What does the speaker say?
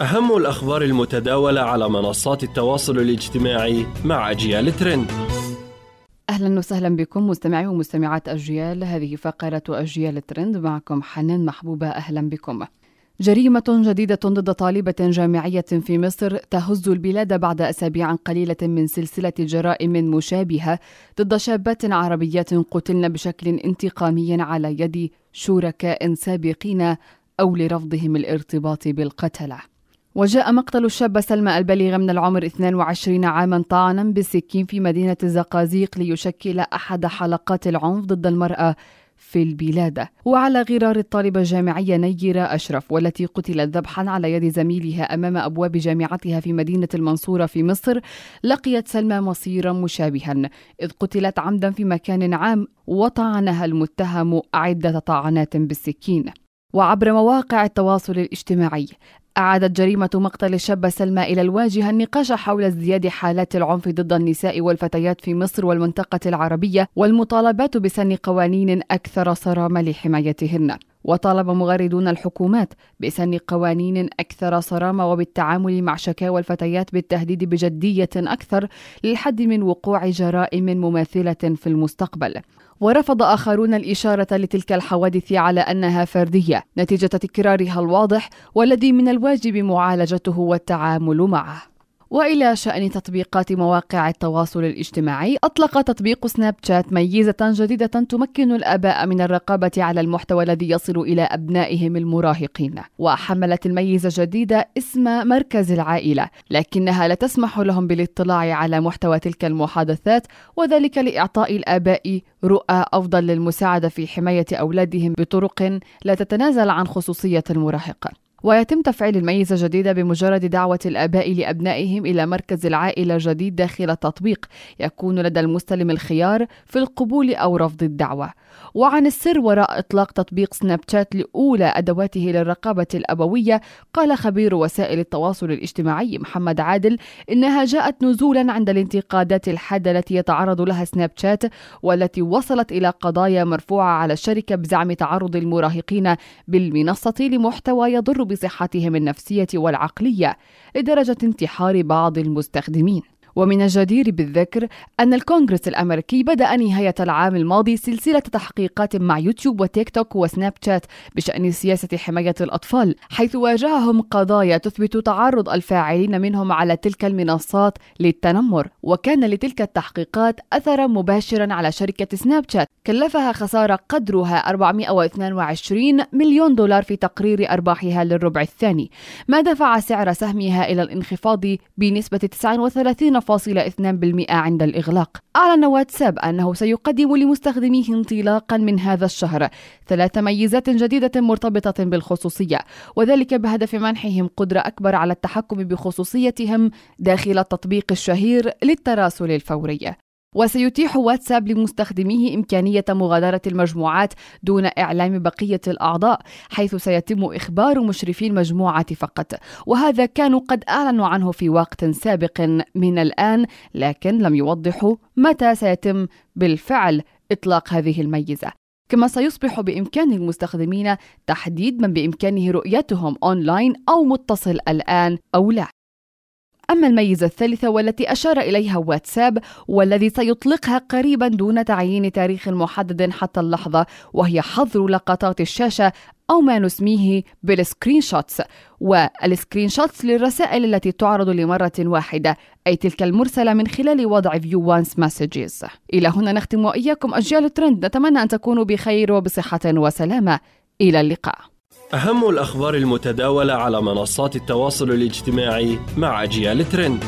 أهم الأخبار المتداولة على منصات التواصل الاجتماعي مع أجيال ترند. أهلا وسهلا بكم مستمعي ومستمعات أجيال. هذه فقرة أجيال ترند. معكم حنان محبوبة. أهلا بكم. جريمة جديدة ضد طالبة جامعية في مصر تهز البلاد بعد أسابيع قليلة من سلسلة جرائم مشابهة ضد شابات عربيات قتلن بشكل انتقامي على يد شركاء سابقين أو لرفضهم الارتباط بالقتلة. وجاء مقتل الشابة سلمى البالغة من العمر 22 عاما طعنا بالسكين في مدينة الزقازيق ليشكل أحد حلقات العنف ضد المرأة في البلاد. وعلى غرار الطالبة الجامعية نيرة أشرف والتي قتلت ذبحا على يد زميلها أمام أبواب جامعتها في مدينة المنصورة في مصر لقيت سلمى مصيرا مشابها إذ قتلت عمدا في مكان عام وطعنها المتهم عدة طعنات بالسكين. وعبر مواقع التواصل الاجتماعي أعادت جريمة مقتل الشابة سلمى إلى الواجهة النقاش حول ازدياد حالات العنف ضد النساء والفتيات في مصر والمنطقة العربية والمطالبات بسن قوانين أكثر صرامة لحمايتهن. وطالب مغردون الحكومات بسن قوانين أكثر صرامة وبالتعامل مع شكاوى الفتيات بالتهديد بجدية أكثر للحد من وقوع جرائم مماثلة في المستقبل. ورفض آخرون الإشارة لتلك الحوادث على أنها فردية نتيجة تكرارها الواضح والذي من الواجب معالجته والتعامل معه وإلى شأن تطبيقات مواقع التواصل الاجتماعي أطلق تطبيق سناب شات ميزة جديدة تمكن الآباء من الرقابة على المحتوى الذي يصل إلى أبنائهم المراهقين. وحملت الميزة الجديده اسم مركز العائلة لكنها لا تسمح لهم بالاطلاع على محتوى تلك المحادثات وذلك لإعطاء الآباء رؤى أفضل للمساعدة في حماية أولادهم بطرق لا تتنازل عن خصوصية المراهق ويتم تفعيل الميزة الجديدة بمجرد دعوة الآباء لأبنائهم إلى مركز العائلة الجديد داخل التطبيق. يكون لدى المستلم الخيار في القبول أو رفض الدعوة. وعن السر وراء إطلاق تطبيق سناب شات لأولى أدواته للرقابة الأبوية قال خبير وسائل التواصل الاجتماعي محمد عادل إنها جاءت نزولا عند الانتقادات الحادة التي يتعرض لها سناب شات والتي وصلت إلى قضايا مرفوعة على الشركة بزعم تعرض المراهقين بالمنصة لمحتوى يضر بصحتهم النفسية والعقلية لدرجة انتحار بعض المستخدمين. ومن الجدير بالذكر أن الكونغرس الأمريكي بدأ نهاية العام الماضي سلسلة تحقيقات مع يوتيوب وتيك توك وسناب شات بشأن سياسة حماية الأطفال حيث واجههم قضايا تثبت تعرض الفاعلين منهم على تلك المنصات للتنمر. وكان لتلك التحقيقات أثرا مباشرا على شركة سناب شات كلفها خسارة قدرها 422 مليون دولار في تقرير أرباحها للربع الثاني ما دفع سعر سهمها إلى الانخفاض بنسبة 39 0.2% عند الإغلاق. أعلن واتساب أنه سيقدم لمستخدميه انطلاقا من هذا الشهر ثلاث ميزات جديدة مرتبطة بالخصوصية وذلك بهدف منحهم قدرة أكبر على التحكم بخصوصيتهم داخل التطبيق الشهير للتراسل الفوري. وسيتيح واتساب لمستخدميه إمكانية مغادرة المجموعات دون إعلام بقية الأعضاء حيث سيتم إخبار مشرفي المجموعة فقط. وهذا كانوا قد أعلنوا عنه في وقت سابق من الآن لكن لم يوضحوا متى سيتم بالفعل إطلاق هذه الميزة. كما سيصبح بإمكان المستخدمين تحديد من بإمكانه رؤيتهم أونلاين أو متصل الآن أو لا. أما الميزة الثالثة والتي أشار إليها واتساب والذي سيطلقها قريبا دون تعيين تاريخ محدد حتى اللحظة وهي حظر لقطات الشاشة أو ما نسميه بال screen shots. وال screen shots للرسائل التي تعرض لمرة واحدة أي تلك المرسلة من خلال وضع view once messages إلى هنا نختم وإياكم أجيال ترند نتمنى أن تكونوا بخير وبصحة وسلامة. إلى اللقاء. أهم الأخبار المتداولة على منصات التواصل الاجتماعي مع أجيال ترند.